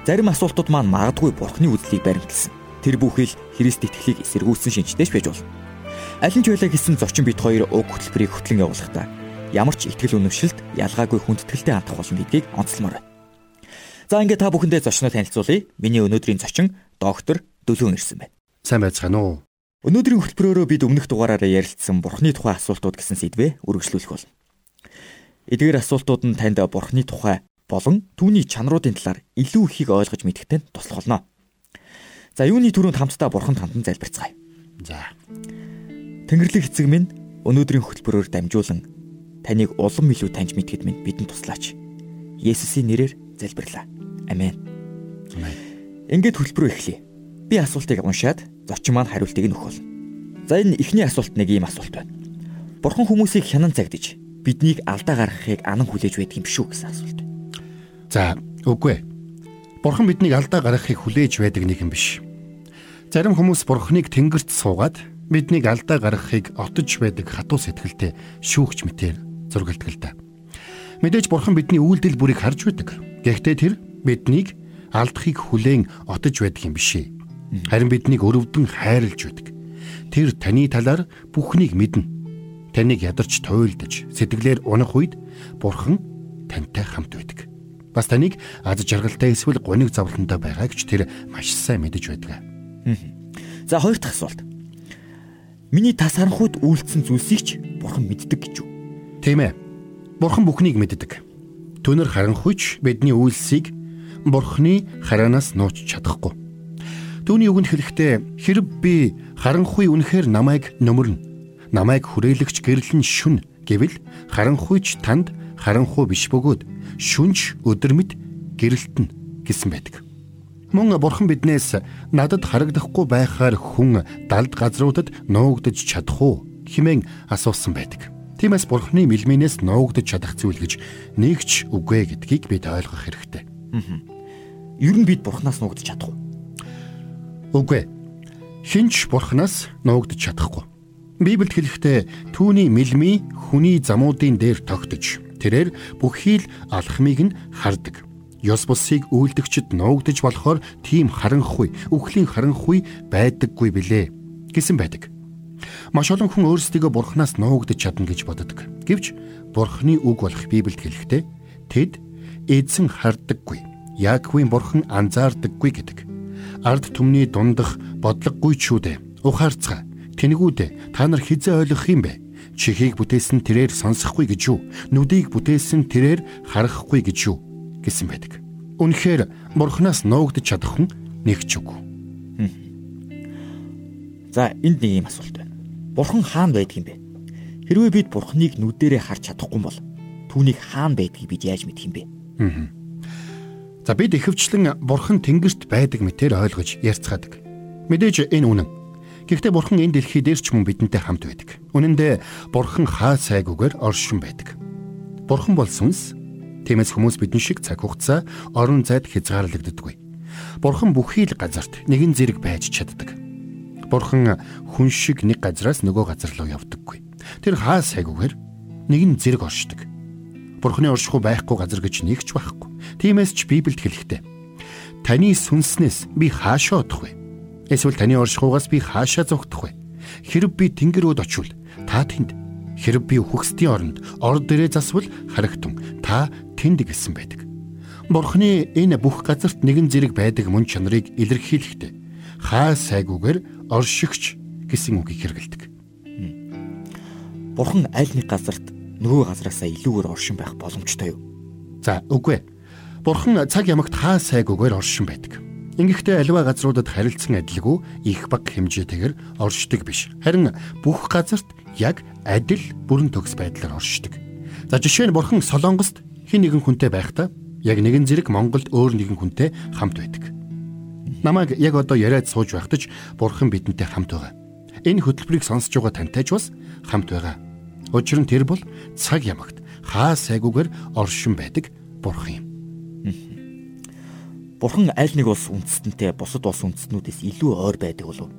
Зарим асуултууд маань магадгүй бурхны үзлийг баримтлсан. Тэр бүхэл Христ итгэлийг эсэргүүцсэн шинжтэйч байж болно. Аль нь ч байлаа гэсэн зочин бит хоёр уг хөтөлбөрийг хөтлөн явуулахдаа ямар ч итгэл үнэмшилт ялгаагүй хүндэтгэлтэй хандах болно гэдгийг онцлмоор байна. За ингээд та бүхэндээ зочноо танилцуулъя. Миний өнөөдрийн зочин доктор Дөлөөн ирсэн байна. Сайн байцгаана уу? Өнөөдрийн хөтөлбөрөөрөө бид өмнөх дугаараараа ярилцсан бурхны тухай асуултууд гэсэн сэдвээ үргэлжлүүлэх болно. Эдгээр асуултууд нь танд бурхны тухай болон түүний чанаруудын талаар илүү ихийг ойлгож мэдэхтэй туслах болно. За юуны түрүүнд хамтдаа бурханд хандан залбирцгаая. За. Тэнгэрлэг эцэг минь өнөөдрийн хөтөлбөрөөр дамжуулан таныг улам илүү таньж мэдгэд минь бидэнд туслаач. Есүсийн нэрээр залбирлаа. Амен. Амен. Ингээд хөтөлбөрөө эхлэе. Би асуултыг уншаад зочин маань хариултыг нь өгөх болно. За энэ эхний асуулт нэг ийм асуулт байна. Бурхан хүмүүсийг хянан цагдж биднийг алдаа гаргахыг анан хүлээж байдаг юм шүү гэсэн асуулт. За үгүй. Бурхан биднийг алдаа гаргахыг хүлээж байдаг нэг юм биш. Зарим хүмүүс Бурханыг тэнгэрт суугаад биднийг алдаа гаргахыг отож байдаг хатуу сэтгэлтэй шүүгч мэтэр зургалдаг л да. Мэдээж Бурхан бидний үйлдэл бүрийг харж байдаг. Гэхдээ тэр биднийг алдахыг хүлээн отож байдаг юм биш. Харин биднийг өрөвдөн хайрлж байдаг. Тэр таны талаар бүхнийг мэднэ. Таныг ядарч туйлдаж, сэтгэлээр унах үед Бурхан тантай хамт байдаг. Бас таныг аз жаргалтай эсвэл гониг зовлонтой байгаа гэж тэр маш сайн мэдэж байдаг. За хоёр дахь асуулт. Миний тас харанхуйд үйлдсэн зүйлсийг ч бурхан мэддэг гэж үү? Тийм ээ. Бурхан бүхнийг мэддэг. Түнэр харанхуйч бидний үйлсийг бурханы хараанаас нууч чадахгүй. Түүний үгэнд хэлэхдээ хэрэг би харанхуй үнэхээр намайг нөмөрнө. Намайг хүрээлэгч гэрлэн шүн гэвэл харанхуйч танд харанхуй биш бөгөөд шүнж өдөр мэд гэрэлтэн гэсэн байдаг. Мөн бурхан биднээс надад харагдахгүй байхаар хүн далд газруудад нуугдж чадах уу хэмээн асуусан байдаг. Тиймээс бурханы мэлминээс нуугдж чадах зүйл гэж нэгч үгүй гэдгийг бид ойлгох хэрэгтэй. Ер нь бид бурханаас нуугдж чадах уу? Үгүй. Хинч бурханаас нуугдж чадахгүй. Библиэд хэлэхдээ түүний мэлми хүний замуудын дээр тогтож Тэрээр бүхий л алхмыг нь хардаг. Ёс бусыг үйлдэгчд нуугдж болохоор тийм харанхуй, үхлийн харанхуй байдаггүй билээ гэсэн байдаг. Маш олон хүн өөрсдийгөө бурхнаас нуугдж чадна гэж боддог. Гэвч бурхны үг болох Библиэд хэлэхдээ тэд эзэн хардаггүй. Яаковын бурхан анзаардаггүй гэдэг. Ард түмний дундах бодлогогүй ч үдэ. Ухаарцгаа. Тэнгүүдэ та нар хизээ ойлгох юм бэ? Чихийг бүтээсэн тэрээр сонсохгүй гэж юу? Нүдийг бүтээсэн тэрээр харахгүй гэж юу? гэсэн байдаг. Үнэхээр бурхнаас нуугдж чадах хүн нэг ч үгүй. За энд нэг юм асуулт байна. Бурхан хаана байдаг юм бэ? Хэрвээ бид бурхныг нүдэрээ харж чадахгүй бол түүнийг хаана байдгийг бид яаж мэдх юм бэ? За бид ихэвчлэн бурхан тэнгэрт байдаг мэтээр ойлгож ярьцгаадаг. Мэдээж энэ үнэн. Гэхдээ бурхан энэ дэлхий дээр ч мөн бидэнтэй хамт байдаг. Үнэн дээр бурхан хаа сайгүйгээр оршин байдаг. Бурхан бол сүнс. Тиймээс хүмүүс бидний шиг цаг хугацаа орон зайд хязгаарлагддаггүй. Бурхан бүхий л газарт нэгэн зэрэг байж чаддаг. Бурхан хүн шиг нэг газраас нөгөө газар руу явдаггүй. Тэр хаа сайгүйгээр нэгэн зэрэг оршдог. Бурханы оршихуй байхгүй газар гэж нэг ч байхгүй. Тиймээс ч Библиэд хэлэхдээ таны сүнснээс би хаашаа одох вэ? Эсвэл таны оршихугаас би хаашаа зогтох вэ? Хэрв би тэнгэрүүд очивол та тэнд. Хэрв би үхгсдийн оронд ор дээрээ засвал харагтун та тэнд гэсэн байдаг. Бурхны энэ бүх газарт нэгэн зэрэг байдаг мөн чанарыг илэрхийлэхдээ хаа сайгүйгээр оршигч гэсэн үгийг хэрэгэлдэг. Бурхан аль нэг газарт нөгөө газараасаа илүүгээр оршин байх боломжтой юу? За үгүй. Бурхан цаг ямагт хаа сайгүйгээр оршин байдаг. Ингэхдээ аливаа газруудад харилцсан адилгүй их баг хэмжээтэйгээр оршдог биш. Харин бүх газарт яг адил бүрэн төгс байдлаар оршдог. За жишээ нь бурхан Солонгост хин нэгэн хүнтэй байхдаа Яг нэгэн зэрэг Монголд өөр нэгэн хүнтэй хамт байдаг. Намайг яг одоо яриад сууж байхдаж Бурхан бидэнтэй хамт байгаа. Энэ хөтөлбөрийг сонсож байгаа тантай ч бас хамт байгаа. Учир нь тэр бол цаг ямагт хаа сайгүйгээр оршин байдаг Бурхан юм. Бурхан аль нэг улс үндэстэнтэй бусад улс үндэстнүүдээс илүү ойр байдаг болов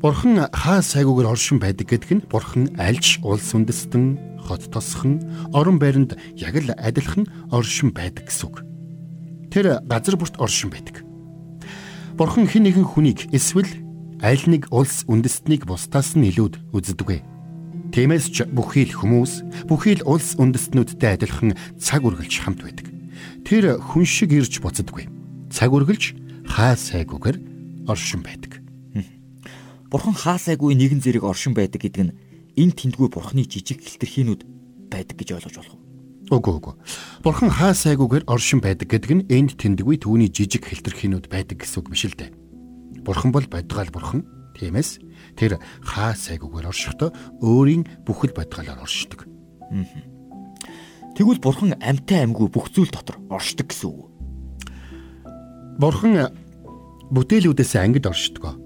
Бурхан хаа сайгүйгээр оршин байдаг гэдг нь Бурхан альж улс үндэстэн, хот тосхон, орон байранд яг л адилхан оршин байдаг гэсэн үг. Тэр газар бүрт оршин байдаг. Бурхан хэн нэгэн хүнийг эсвэл аль нэг улс үндэстнийг бусдаас нь илүүд үздэггүй. Тиймээс ч бүхий л хүмүүс, бүхий л улс үндэстнүүдтэй адилхан цаг үргэлж хамт байдаг. Тэр хүн шиг ирж буцадаггүй. Цаг үргэлж хаа сайгүйгээр оршин байдаг. Бурхан хаасайгүй нэгэн зэрэг оршин байдаг гэдэг нь энэ тэндгүй бурхны жижиг хилтерхиинүүд байдаг гэж ойлгож болох уу? Үгүй үгүй. Бурхан хаасайгүйгээр оршин байдаг гэдэг нь энд тэндгүй түүний жижиг хилтерхиинүүд байдаг гэсэн үг биш л дээ. Бурхан бол бодгаал бурхан. Тиймээс тэр хаасайгүйгээр оршихдоо өөрийн бүхэл бодгаалаар оршдог. Тэгвэл бурхан амьтаа амьгүй бүх зүйл дотор оршдог гэсэн үг. Бурхан бүтээлүүдээс ангид оршдог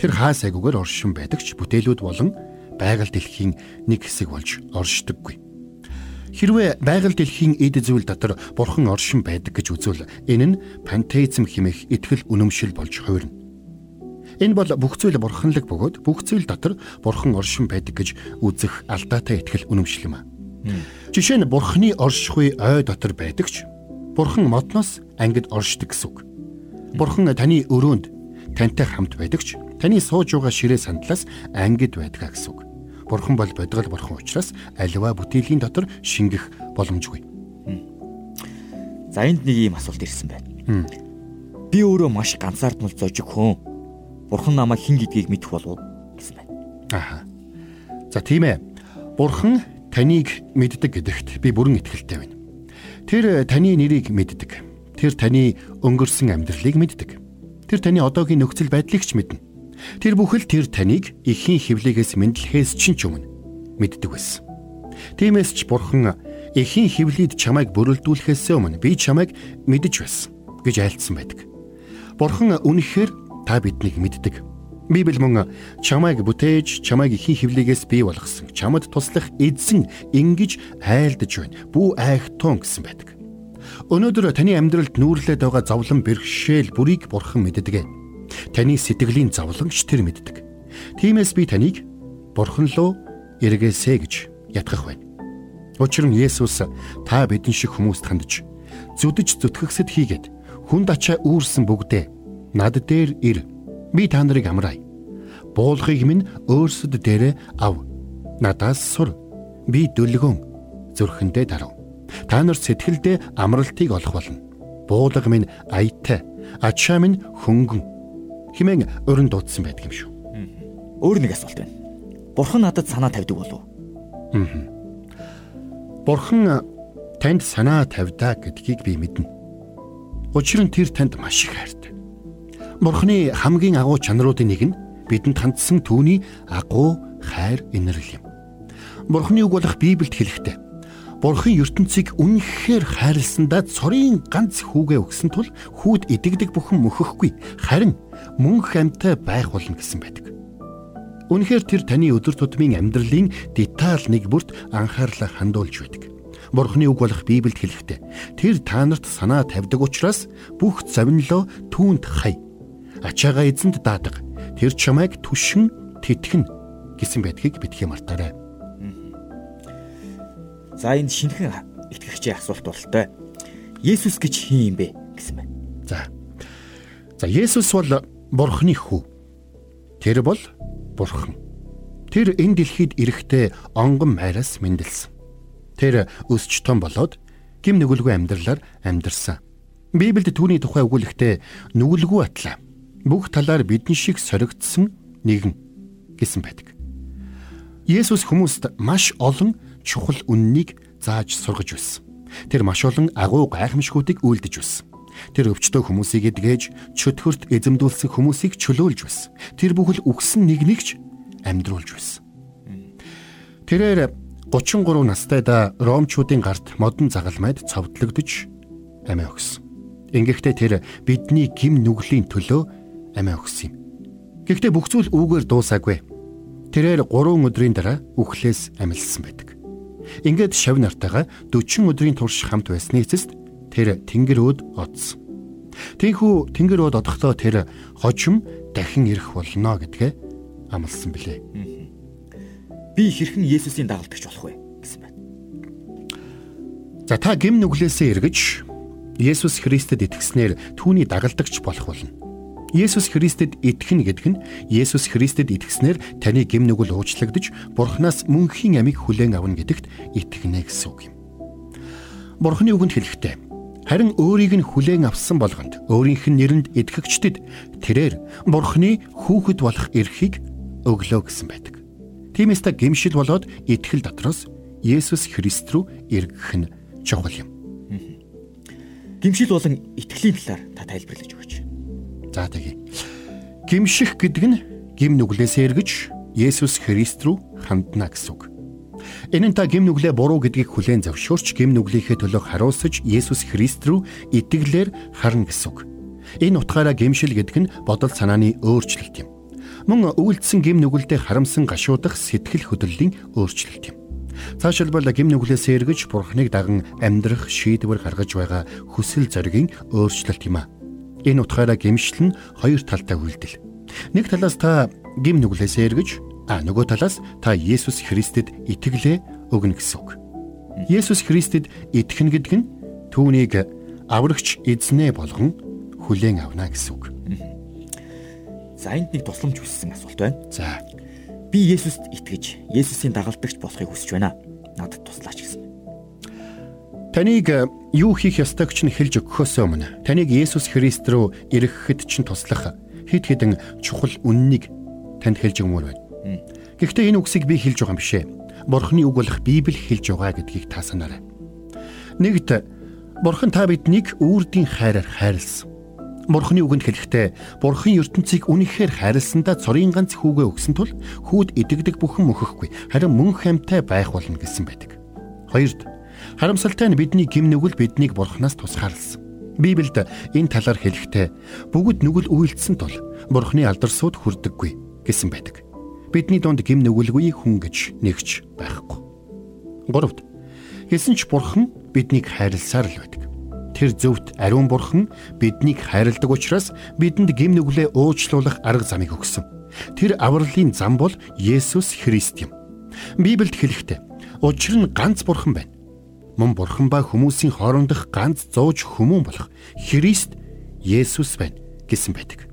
Тэр хаа сайгүйгээр оршин байдаг ч бүтээлүүд болон байгаль дэлхийн нэг хэсэг болж оршдоггүй. Хэрвээ байгаль дэлхийн эд зүйл дотор бурхан оршин байдаг гэж үзвэл энэ нь пантеизм хэмээх итгэл үнэмшил болж хувирна. Энэ бол бүх зүйл бурханлаг бөгөөд бүх зүйл дотор бурхан оршин байдаг гэж үзэх алдаатай итгэл үнэмшил юм а. Жишээ нь бурханы оршихуй ой дотор байдаг ч бурхан модноос ангид оршдог гэсэн үг. Бурхан таны өрөөнд тантай хамт байдаг ч Таны сууж байгаа ширээ сандлаас ангид байдгаа гэсэн үг. Бурхан бол бодгол бурхан учраас аливаа бүтээлийн дотор шингэх боломжгүй. За энд нэг ийм асуулт ирсэн байна. Би өөрөө маш ганцаардмал зожиг хүн. Бурхан намайг хэн гэдгийг мэдэх болов гэсэн байна. Аха. За тийм ээ. Бурхан таныг мэддэг гэдэгт би бүрэн итгэлтэй байна. Тэр таны нэрийг мэддэг. Тэр таны өнгөрсөн амьдралыг мэддэг. Тэр таны одоогийн нөхцөл байдлыг ч мэднэ. Тэр бүхэл тэр таныг эхийн хөвлөгөөс мэдлэхээс чинь ч өмнө мэддэг байсан. Тиймээс ч бурхан эхийн хөвлөд чамайг бүрэлдүүлэхээс өмнө би чамайг мэдэж байсан гэж айлцсан байдаг. Бурхан үнэхээр та биднийг мэддэг. Библи мөн чамайг бүтээж, чамайг эхийн хөвлөгөөс бий болгосон. Чамд туслах эзэн ингэж айлдж байна. Бүү айхтун гэсэн байдаг. Өнөөдөр таны амьдралд нүүрлээд байгаа зовлон бэрхшээл бүрийг бурхан мэддэг. Таны сэтгэлийн зовлонгч тэр мэддэг. Тиймээс би таныг Бурхан руу эргээсэй гэж ятгах байна. Учир нь Есүс та бидэн шиг хүмүүст хандж зүдэж зүтгэгсэд хийгээд хүнд ачаа үүрсэн бүгдээ над дээр ир. Би та нарыг амраая. Буулгыг минь өөрсөд дээрээ ав. Надаас сур. Би дүлгөн зүрхэндээ дарав. Та нар сэтгэлдээ амралтыг олох болно. Буулга минь аятай, ачаа минь хөнгөн химэн өрн дуудсан байдаг юм шүү. Өөр нэг асуулт байна. Бурхан надад санаа тавьдаг болов уу? Бурхан танд санаа тавьдаа гэдгийг би мэднэ. Учир нь тэр танд маш их хайртай. Бурханы хамгийн агуу чанаруудын нэг нь бидэнд хандсан түүний агуу хайр инэрл юм. Бурханы үг болох Библиэд хэлэхдээ Бурхан ертөнцийг үнэхээр хайрласандаа цорын ганц хүүгээ өгсөн тул хүүд идэгдэг бүхэн мөхөхгүй харин мөнх амьтай байх болно гэсэн байдаг. Үнэхээр тэр таны өдөр тутмын амьдралын деталь нэг бүрт анхаарлаа хандуулж байдаг. Бурханы үг болох Библиэд хэлэхдээ тэр та нарт санаа тавьдаг учраас бүх завинлоо түүнд хай. Ачаага эзэнд даадаг. Тэр чамайг түшин тэтгэн гэсэн байдгийг битгий мартаарай. За энэ шинхэн итгэгчийн асуулт болтой. Есүс гэж хин юм бэ гэсэн байна. За. За Есүс бол Бурхны хүү. Тэр бол Бурхан. Тэр энэ дэлхийд ирэхдээ онгон майраас мэндэлсэн. Тэр өсч том болоод гим нүгэлгүй амьдралаар амьдарсан. Библиэд түүний тухай өгүүлэхдээ нүгэлгүй атлаа. Бүх талаар бидэн шиг соригдсон нэгэн гэсэн байдаг. Есүс хүмүүст маш олон чухал үннийг зааж сургаж байсан. Тэр маш олон агуу гайхамшгуудыг үйлдэж байсан. Тэр өвчтөө хүмүүсийг эдгэж, чөтгөрт эзэмдүүлсэн хүмүүсийг чөлөөлж байсан. Тэр бүхэл үгсэн нэг нэгч амьдруулж байсан. Тэрээр 33 настайдаа ромчуудын гарт модон загалмайд цовдлогдож амиа өгсөн. Ингэхдээ тэр бидний гим нүглийн төлөө амиа өгсөн юм. Гэхдээ бүх зүйл үүгээр дуусаагүй. Тэрээр 3 өдрийн дараа үхлээс амилсан байдаг. Ингээд шав нартайгаа 40 өдрийн турш хамт байсны эцэст тэр тэнгэр өөд одсон. Тийхүү тэнгэр өөд одохдоо тэр хожим дахин ирэх болно гэдгээ амласан билээ. Би хэрхэн Есүсийн дагалдагч болох вэ гэсэн байна. За та гим нүглээсээ эргэж Есүс Христэд итгэснээр түүний дагалдагч болох болно. Есүс Христэд итгэх гэдэг нь Есүс Христэд итгэснээр таны гим нүгэл уучлагдж Бурханаас мөнхийн амийг хүлээн авна гэдэгт итгэнэ гэсэн үг юм. Бурханы үгэнд хэлэхдээ харин өөрийг нь хүлээн авсан болгонд өөрийнх нь нэрэнд итгэгчдэд тэрээр Бурханы хүүхэд болох эрхийг өглөө гэсэн байдаг. Тиймээс та гимшил болоод итгэл дотроос Есүс Христ рүү эргэх нь чухал юм. Гимшил болон итгэлийн талаар та тайлбарлаж. За тэгье. Гимших гэдэг нь гим нүглээсээ эргэж Есүс Христ рүү хандна гэсэн үг. Энэ нь та гим нүглээ буруу гэдгийг хүлээн зөвшөөрч гим нүглийнхээ төлөө харуулсаж Есүс Христ рүү итгэлээр харна гэсэн үг. Энэ утгаараа гимшил гэдэг нь бодол санааны өөрчлөлт юм мөн өвөлдсөн гим нүгэлдээ харамсан гашуудах сэтгэл хөдлөлийн өөрчлөлт юм. Цаашилбал гим нүглээс эргэж бурхныг даган амьдрах шийдвэр гаргаж байгаа хүсэл зоригийн өөрчлөлт юм а. Энэ утгаараа гимшил нь хоёр талтай үйлдэл. Нэг талаас та гим нүглээс эргэж а нөгөө талаас та Есүс Христэд итгэлээ өгнө гэсэн үг. Есүс Христэд итгэх гэдэг нь түүнийг аврагч эзнээ болгон хүлээн авна гэсэн үг. За энд нэг тусламж хүссэн асуулт байна. За. Би Есүст итгэж, Есүсийн дагалдагч болохыг хүсэж байна. Надад туслаач гэсэн. Таныг э, юу хийх ёстойг ч хэлж өгөхөөс өмнө таныг Есүс Христ рүү ирэхэд чинь туслах хэд хэдэн чухал үннийг танд хэлж өгмөр байна. Гэхдээ энэ үгсийг би хэлж байгаа юм бишээ. Бурхны үг болох Библи хэлж байгаа гэдгийг та санаарай. Нэгд Бурхан та биднийг үрдийн хайраар хайрлсан. Бурхны үгэнд хэлэхдээ Бурхан ертөнцийг үнэхээр хайрласандаа цорын ганц хүүгээ өгсөн тул хүүд идэгдэг бүхэн мөхөхгүй харин мөн хамтай байх болно гэсэн байдаг. Хоёрд харамсалтай нь бидний гим нүгэл биднийг Бурханаас тусгаарлсан. Библиэд энэ талаар хэлэхдээ бүгд нүгэл үйлдсэн тул Бурхны алдарсууд хүрдэггүй гэсэн байдаг. Бидний дунд гим нүгэлгүй хүн гэж нэгч байхгүй. Гуравд Гэсэн ч Бурхан биднийг хайрласаар л байдаг. Тэр зөвхт ариун бурхан биднийг хайрладаг учраас бидэнд гим нүглээ уучлуулах арга замыг өгсөн. Тэр авралын зам бол Есүс Христ юм. Библиэд хэлэхдээ учир нь ганц бурхан байна. Мөн бурхан ба хүмүүсийн хоорондох ганц зууж хүмүүн болох Христ Есүс байна гэсэн байдаг.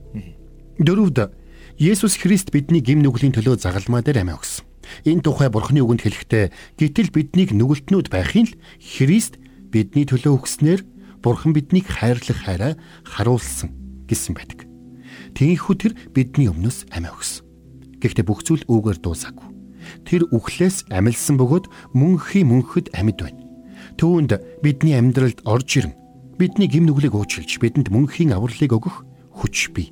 Дөрөвд Есүс Христ бидний гим нүглийн төлөө загалмаа дээр амиа өгсөн. Энэ тухай бурхны үгэнд хэлэхдээ гítэл биднийг нүгэлтнүүд байхын л Христ бидний төлөө өгснээр Бурхан биднийг хайрлах хайраа харуулсан гэсэн байдаг. Тийхүү тэр бидний өмнөөс амиа өгсөн. Гэхдээ бүх зүйл үүгээр дуусаагүй. Тэр үхлээс амилсан бөгөөд мөнхийн мөнхөд амьд байна. Түүнд бидний амьдралд орж ирэн бидний гим нүглийг уучлж бидэнд мөнхийн авралыг өгөх хүч бий.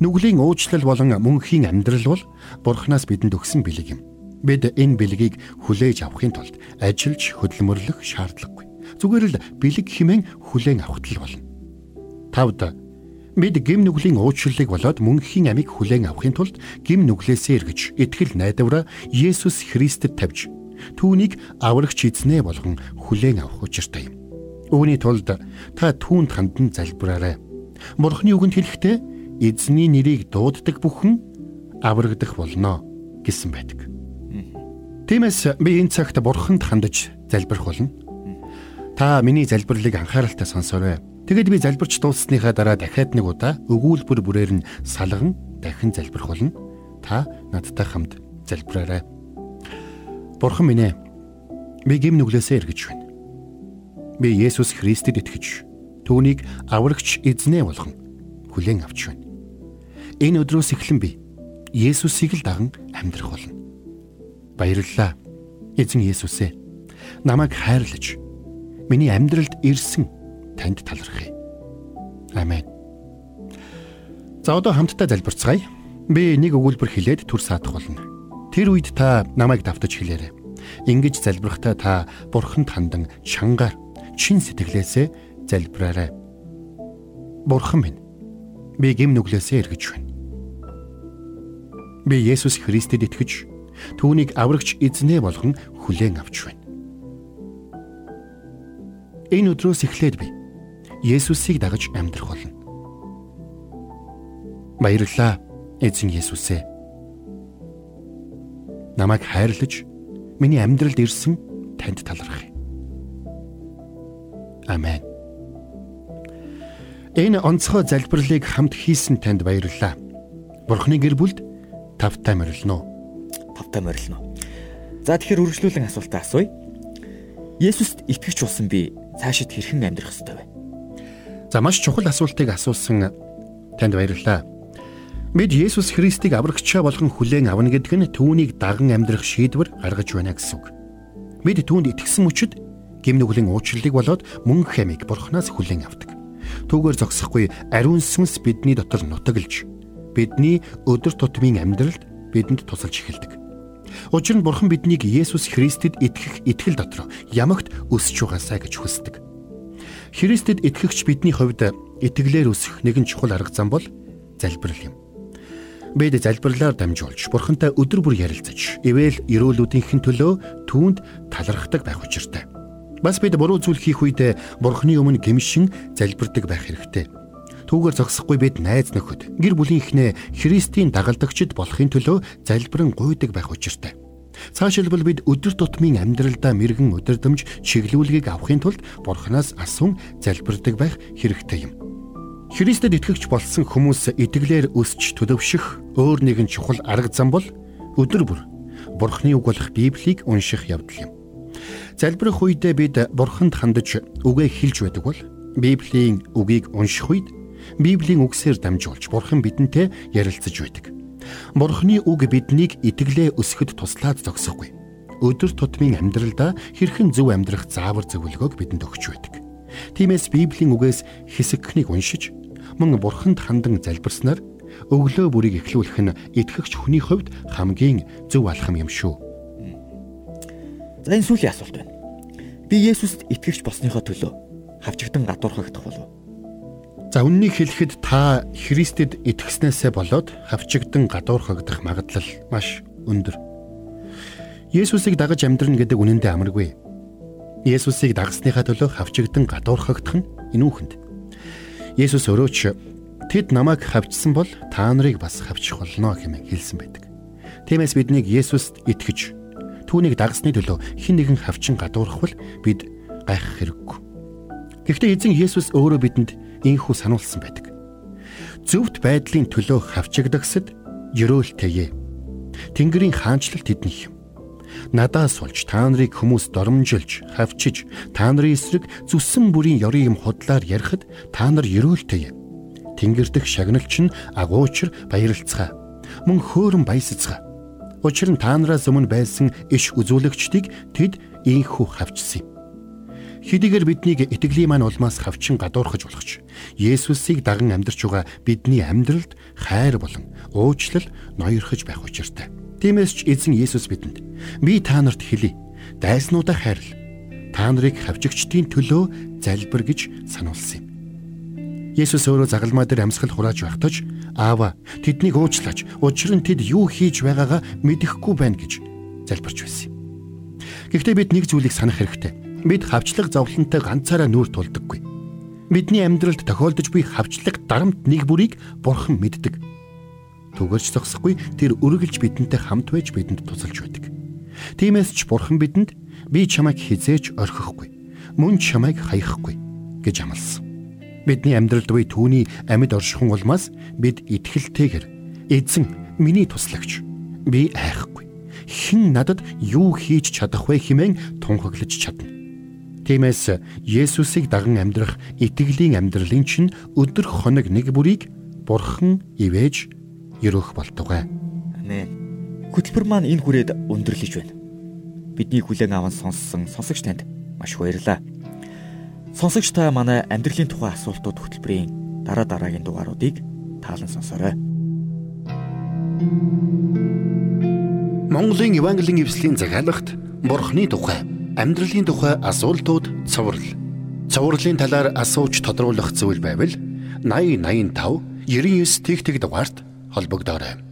Нүглийн уучлал болон мөнхийн амьдрал бол Бурханаас бидэнд өгсөн бэлэг юм. Бид энэ бэлгийг хүлээж авахын тулд ажиллаж хөдөлмөрлөх шаардлагагүй. Зүгээр л бэлэг химэн хүлээн авахт л болно. Тавд бид гим нүглийн уучлалыг болоод мөнхийн амийг хүлээн авахын тулд гим нүглээсээ эргэж итгэл найдвараа Есүс Христэд тавьж түүнийг аврагч эзнээ болгон хүлээн авах учиртай юм. Үүний тулд та түүнд хандан залбираарай. Бурхны үгэнд хэлэхдээ эзний нэрийг дууддаг бүхэн аврагдах болно гэсэн байдаг. Тиймээс би энэ цагт бурханд хандаж залбирх болно. Та миний залбирлыг анхааралтай сонсоорой. Тэгэд би залбирч дууссныхаа дараа дахиад нэг удаа өгүүлбэр бүрээр нь салган дахин залбирх болно. Та надтай хамт залбираарай. Бурхан минь ээ. Би гим нүглээсээ эргэж байна. Би Есүс Христэд итгэж түүнийг аврагч эзнээ болгон хүлээн авч байна. Энэ өдрөөс эхлэн би Есүсийг л даган амьдрах болно. Баярлалаа. Эзэн Есүсээ намайг хайрлаж миний амьдралд ирсэн танд талархъя. Амен. За одоо хамтдаа залбирцгаая. Би нэг өгүүлбэр хэлээд төр саадах болно. Тэр үед та намайг давтаж хэлээрэй. Ингиж залбирахтаа та бурханд хандан чангаар чин сэтгэлээсээ залбираарай. Бурхан минь би гим нүглээсээ эргэж байна. Би Есүс Христэд итгэж түүнийг аврагч эзнээ болгон хүлээн авч байна. Энэ өдрөөс эхлээд би Есүсийг дагаж амьдрах болно. Баярлалаа эзэн Есүс ээ. Намайг хайрлаж миний амьдралд ирсэн танд талархъя. Амен. Энэ онцгой залбирлыг хамт хийсэн танд баярлалаа. Бурхны гэр бүлд тавтай морилно. Тавтай морилно. За тэгэхээр үргэлжлүүлэн асуултаа асууя. Есүст итгэж болсон би цаашид хэрхэн амьдрах ёстой вэ? За маш чухал асуултыг асуусан танд баярлалаа. Бид Есүс Христийг аврагчаа болгон хүлээн авна гэдэг нь түүнийг даган амьдрах шийдвэр гаргаж байна гэсэн үг. Бид түүнд итгэсэн мөчид гимнүглийн уучлалыг болоод мөн хэмиг Бурханаас хүлээн авдаг. Түүгээр зогсохгүй ариун сүнс бидний дотор нутаглаж бидний өдөр тутмын амьдралд бидэнд тусалж эхэлдэг. Учир нь Бурхан биднийг Есүс Христэд итгэх итгэл дотор ямагт өсөж угаасаа гэж хүсдэг. Христэд итгэгч бидний хувьд итгэлээр өсөх нэгэн чухал арга зам бол залбирал юм. Бид залбирлаар дамжуулж Бурхантай өдөр бүр ярилцаж, ивэл эрүүлүүдийнхэн төлөө түүнд талархдаг байх учиртай. Бас бид буруу зүйл хийх үед Бурханы өмнө гэмшин залбирдаг байх хэрэгтэй. Түүгээр зогсохгүй бид найз нөхөд гэр бүлийнхнээ Христийн дагалдагчд болохын төлөө залбирэн гуйдаг байх учиртай. Цаашилбал бид өдөр тутмын амьдралдаа мэрэгэн удирдамж чиглүүлгийг авахын тулд Бурханаас асуун залбирдаг байх хэрэгтэй юм. Христэд итгэгч болсон хүмүүс итгэлээр өсч төлөвшөх өөр нэгэн чухал арга зам бол өдөр бүр Бурхны үг болох Библийг унших явдал юм. Залбирах үедээ бид Бурханд хандаж үгээ хэлж байдаг бол Библийн үгийг унших үед Библийн үгсээр дамжуулж Бурхан бидэнтэй ярилцаж байдаг. Бурханы үг биднийг итгэлээ өсгөхөд туслаад зогсохгүй. Өдөр тутмын амьдралдаа хэрхэн зөв амьдрах заавар зөвлөгөөг бидэнд өгч байдаг. Тиймээс Библийн үгээс хэсэгхнийг уншиж мөн Бурханд хандан залбирснаар өглөө бүрийг эхлүүлэх нь итгэгч хүний хувьд хамгийн зөв алхам юм шүү. За энэ сүүлийн асуулт байна. Би Есүст итгэгч болсныхоо төлөө хавчигдан гадуурхагдах болов уу? За үннийг хэлэхэд та Христэд итгэснээсээ болоод хавчигдан гадуурхагдах магадлал маш өндөр. Есүсийг дагаж амьдрна гэдэг үнэндээ амаргүй. Есүсийг дагсныхаа төлөө хавчигдан гадуурхагдах нь энүүхэнд. Есүс өрөөч тэд намайг хавчсан бол та нарыг бас хавчих болно хэмээн хэлсэн байдаг. Тиймээс биднийг Есүст итгэж түүнийг дагсны төлөө хэн нэгэн хавчин гадуурхвал бид гайхах хэрэггүй. Гэхдээ эзэн Есүс өөрөө бидэнд инхүү сануулсан байдаг. Зөвхт байдлын төлөө хавчигдагсад ерөөлтэйе. Тэнгэрийн хаанчлал тэднийх. Надаас болж та нарыг хүмүүс доромжилж, хавчиж, та нарын эсрэг зүссэн бүрийн ёрын юм худлаар ярихад та нар ерөөлтэйе. Тэнгэр дэх шагналч нь агуучр баярлцгаа. Мөн хөөрөн баясцгаа. Учир нь та нараас өмнө байсан иш үзүүлэгчдийг тэд ийхүү хавчсан юм хэдийгээр биднийг итгэлийн маань улмаас хавчин гадуурхаж болгоч Есүсийг даган амьдарч байгаа бидний амьдралд хайр болон уучлал ноёрхож байх учиртай. Тиймээс ч эзэн Есүс бидэнд би та нарт хэлье. Дайснуудаа хайрл. Та нарыг хавчигчдийн төлөө залбир гэж сануулсан юм. Есүс өөрөө загалмаа дээр амьсгал хурааж байхдаж Аава тэднийг уучлаач. Учир нь тэд юу хийж байгаагаа мэдэхгүй байна гэж залбирч байсан юм. Гэхдээ бид нэг зүйлийг санах хэрэгтэй бид хавчлаг зовлонтой ганцаараа нүүр тулдаггүй. Бидний амьдралд тохиолдож буй хавчлаг дарамт нэг бүрийг бурхан мэддэг. Түгэрч зогсохгүй тэр үргэлж бидэнтэй хамт байж бидэнд тусалж байдаг. Тиймээс ч бурхан бидэнд би чамайг хизээч орхихгүй. Мөн чамайг хаяхгүй гэж амласан. Бидний амьдралд буй түүний амьд оршихуун улмаас бид итгэлтэйгэр эзэн миний туслагч би айхгүй хэн надад юу хийж чадах вэ хэмээн тунхаглаж чадна. Тиймээс Есүсийг даган амьдрах итгэлийн амьдралын чинь өдөр хоног нэг бүрийг Бурхан ивэж өрөөх болтугай. Амен. Хөтөлбөр маань энэ хүрээд өндөрлөж байна. Бидний хүлээн аван сонссон сонсогч танд маш их баярлалаа. Сонсогч та манай амьдралын тухай асуултууд хөтөлбөрийн дараа дараагийн дугааруудыг таалан сонсоорой. Монголын Евангелийн эвслийн захиалгад Бурхны тухай, амьдралын тухай асуултууд цоврал. Цоврлын талаар асууж тодруулах зүйл байвал 8085 99 тэгтэг дугаард холбогдоорой.